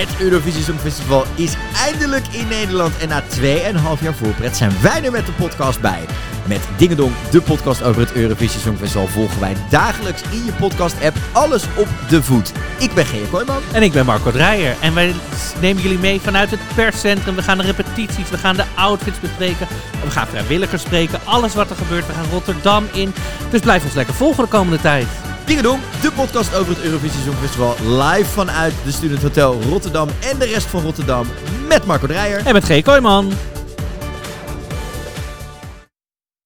Het Eurovisie Songfestival is eindelijk in Nederland en na 2,5 jaar voorpret zijn wij er met de podcast bij. Met Dingedong, de podcast over het Eurovisie Songfestival, volgen wij dagelijks in je podcast-app alles op de voet. Ik ben Gea Kooijman. En ik ben Marco Dreyer. En wij nemen jullie mee vanuit het perscentrum. We gaan de repetities, we gaan de outfits bespreken. We gaan vrijwilligers spreken. Alles wat er gebeurt. We gaan Rotterdam in. Dus blijf ons lekker volgen de komende tijd. Dingedong, de podcast over het Eurovisie Songfestival, live vanuit de Student Hotel Rotterdam en de rest van Rotterdam met Marco Dreyer. En met G. Kooijman.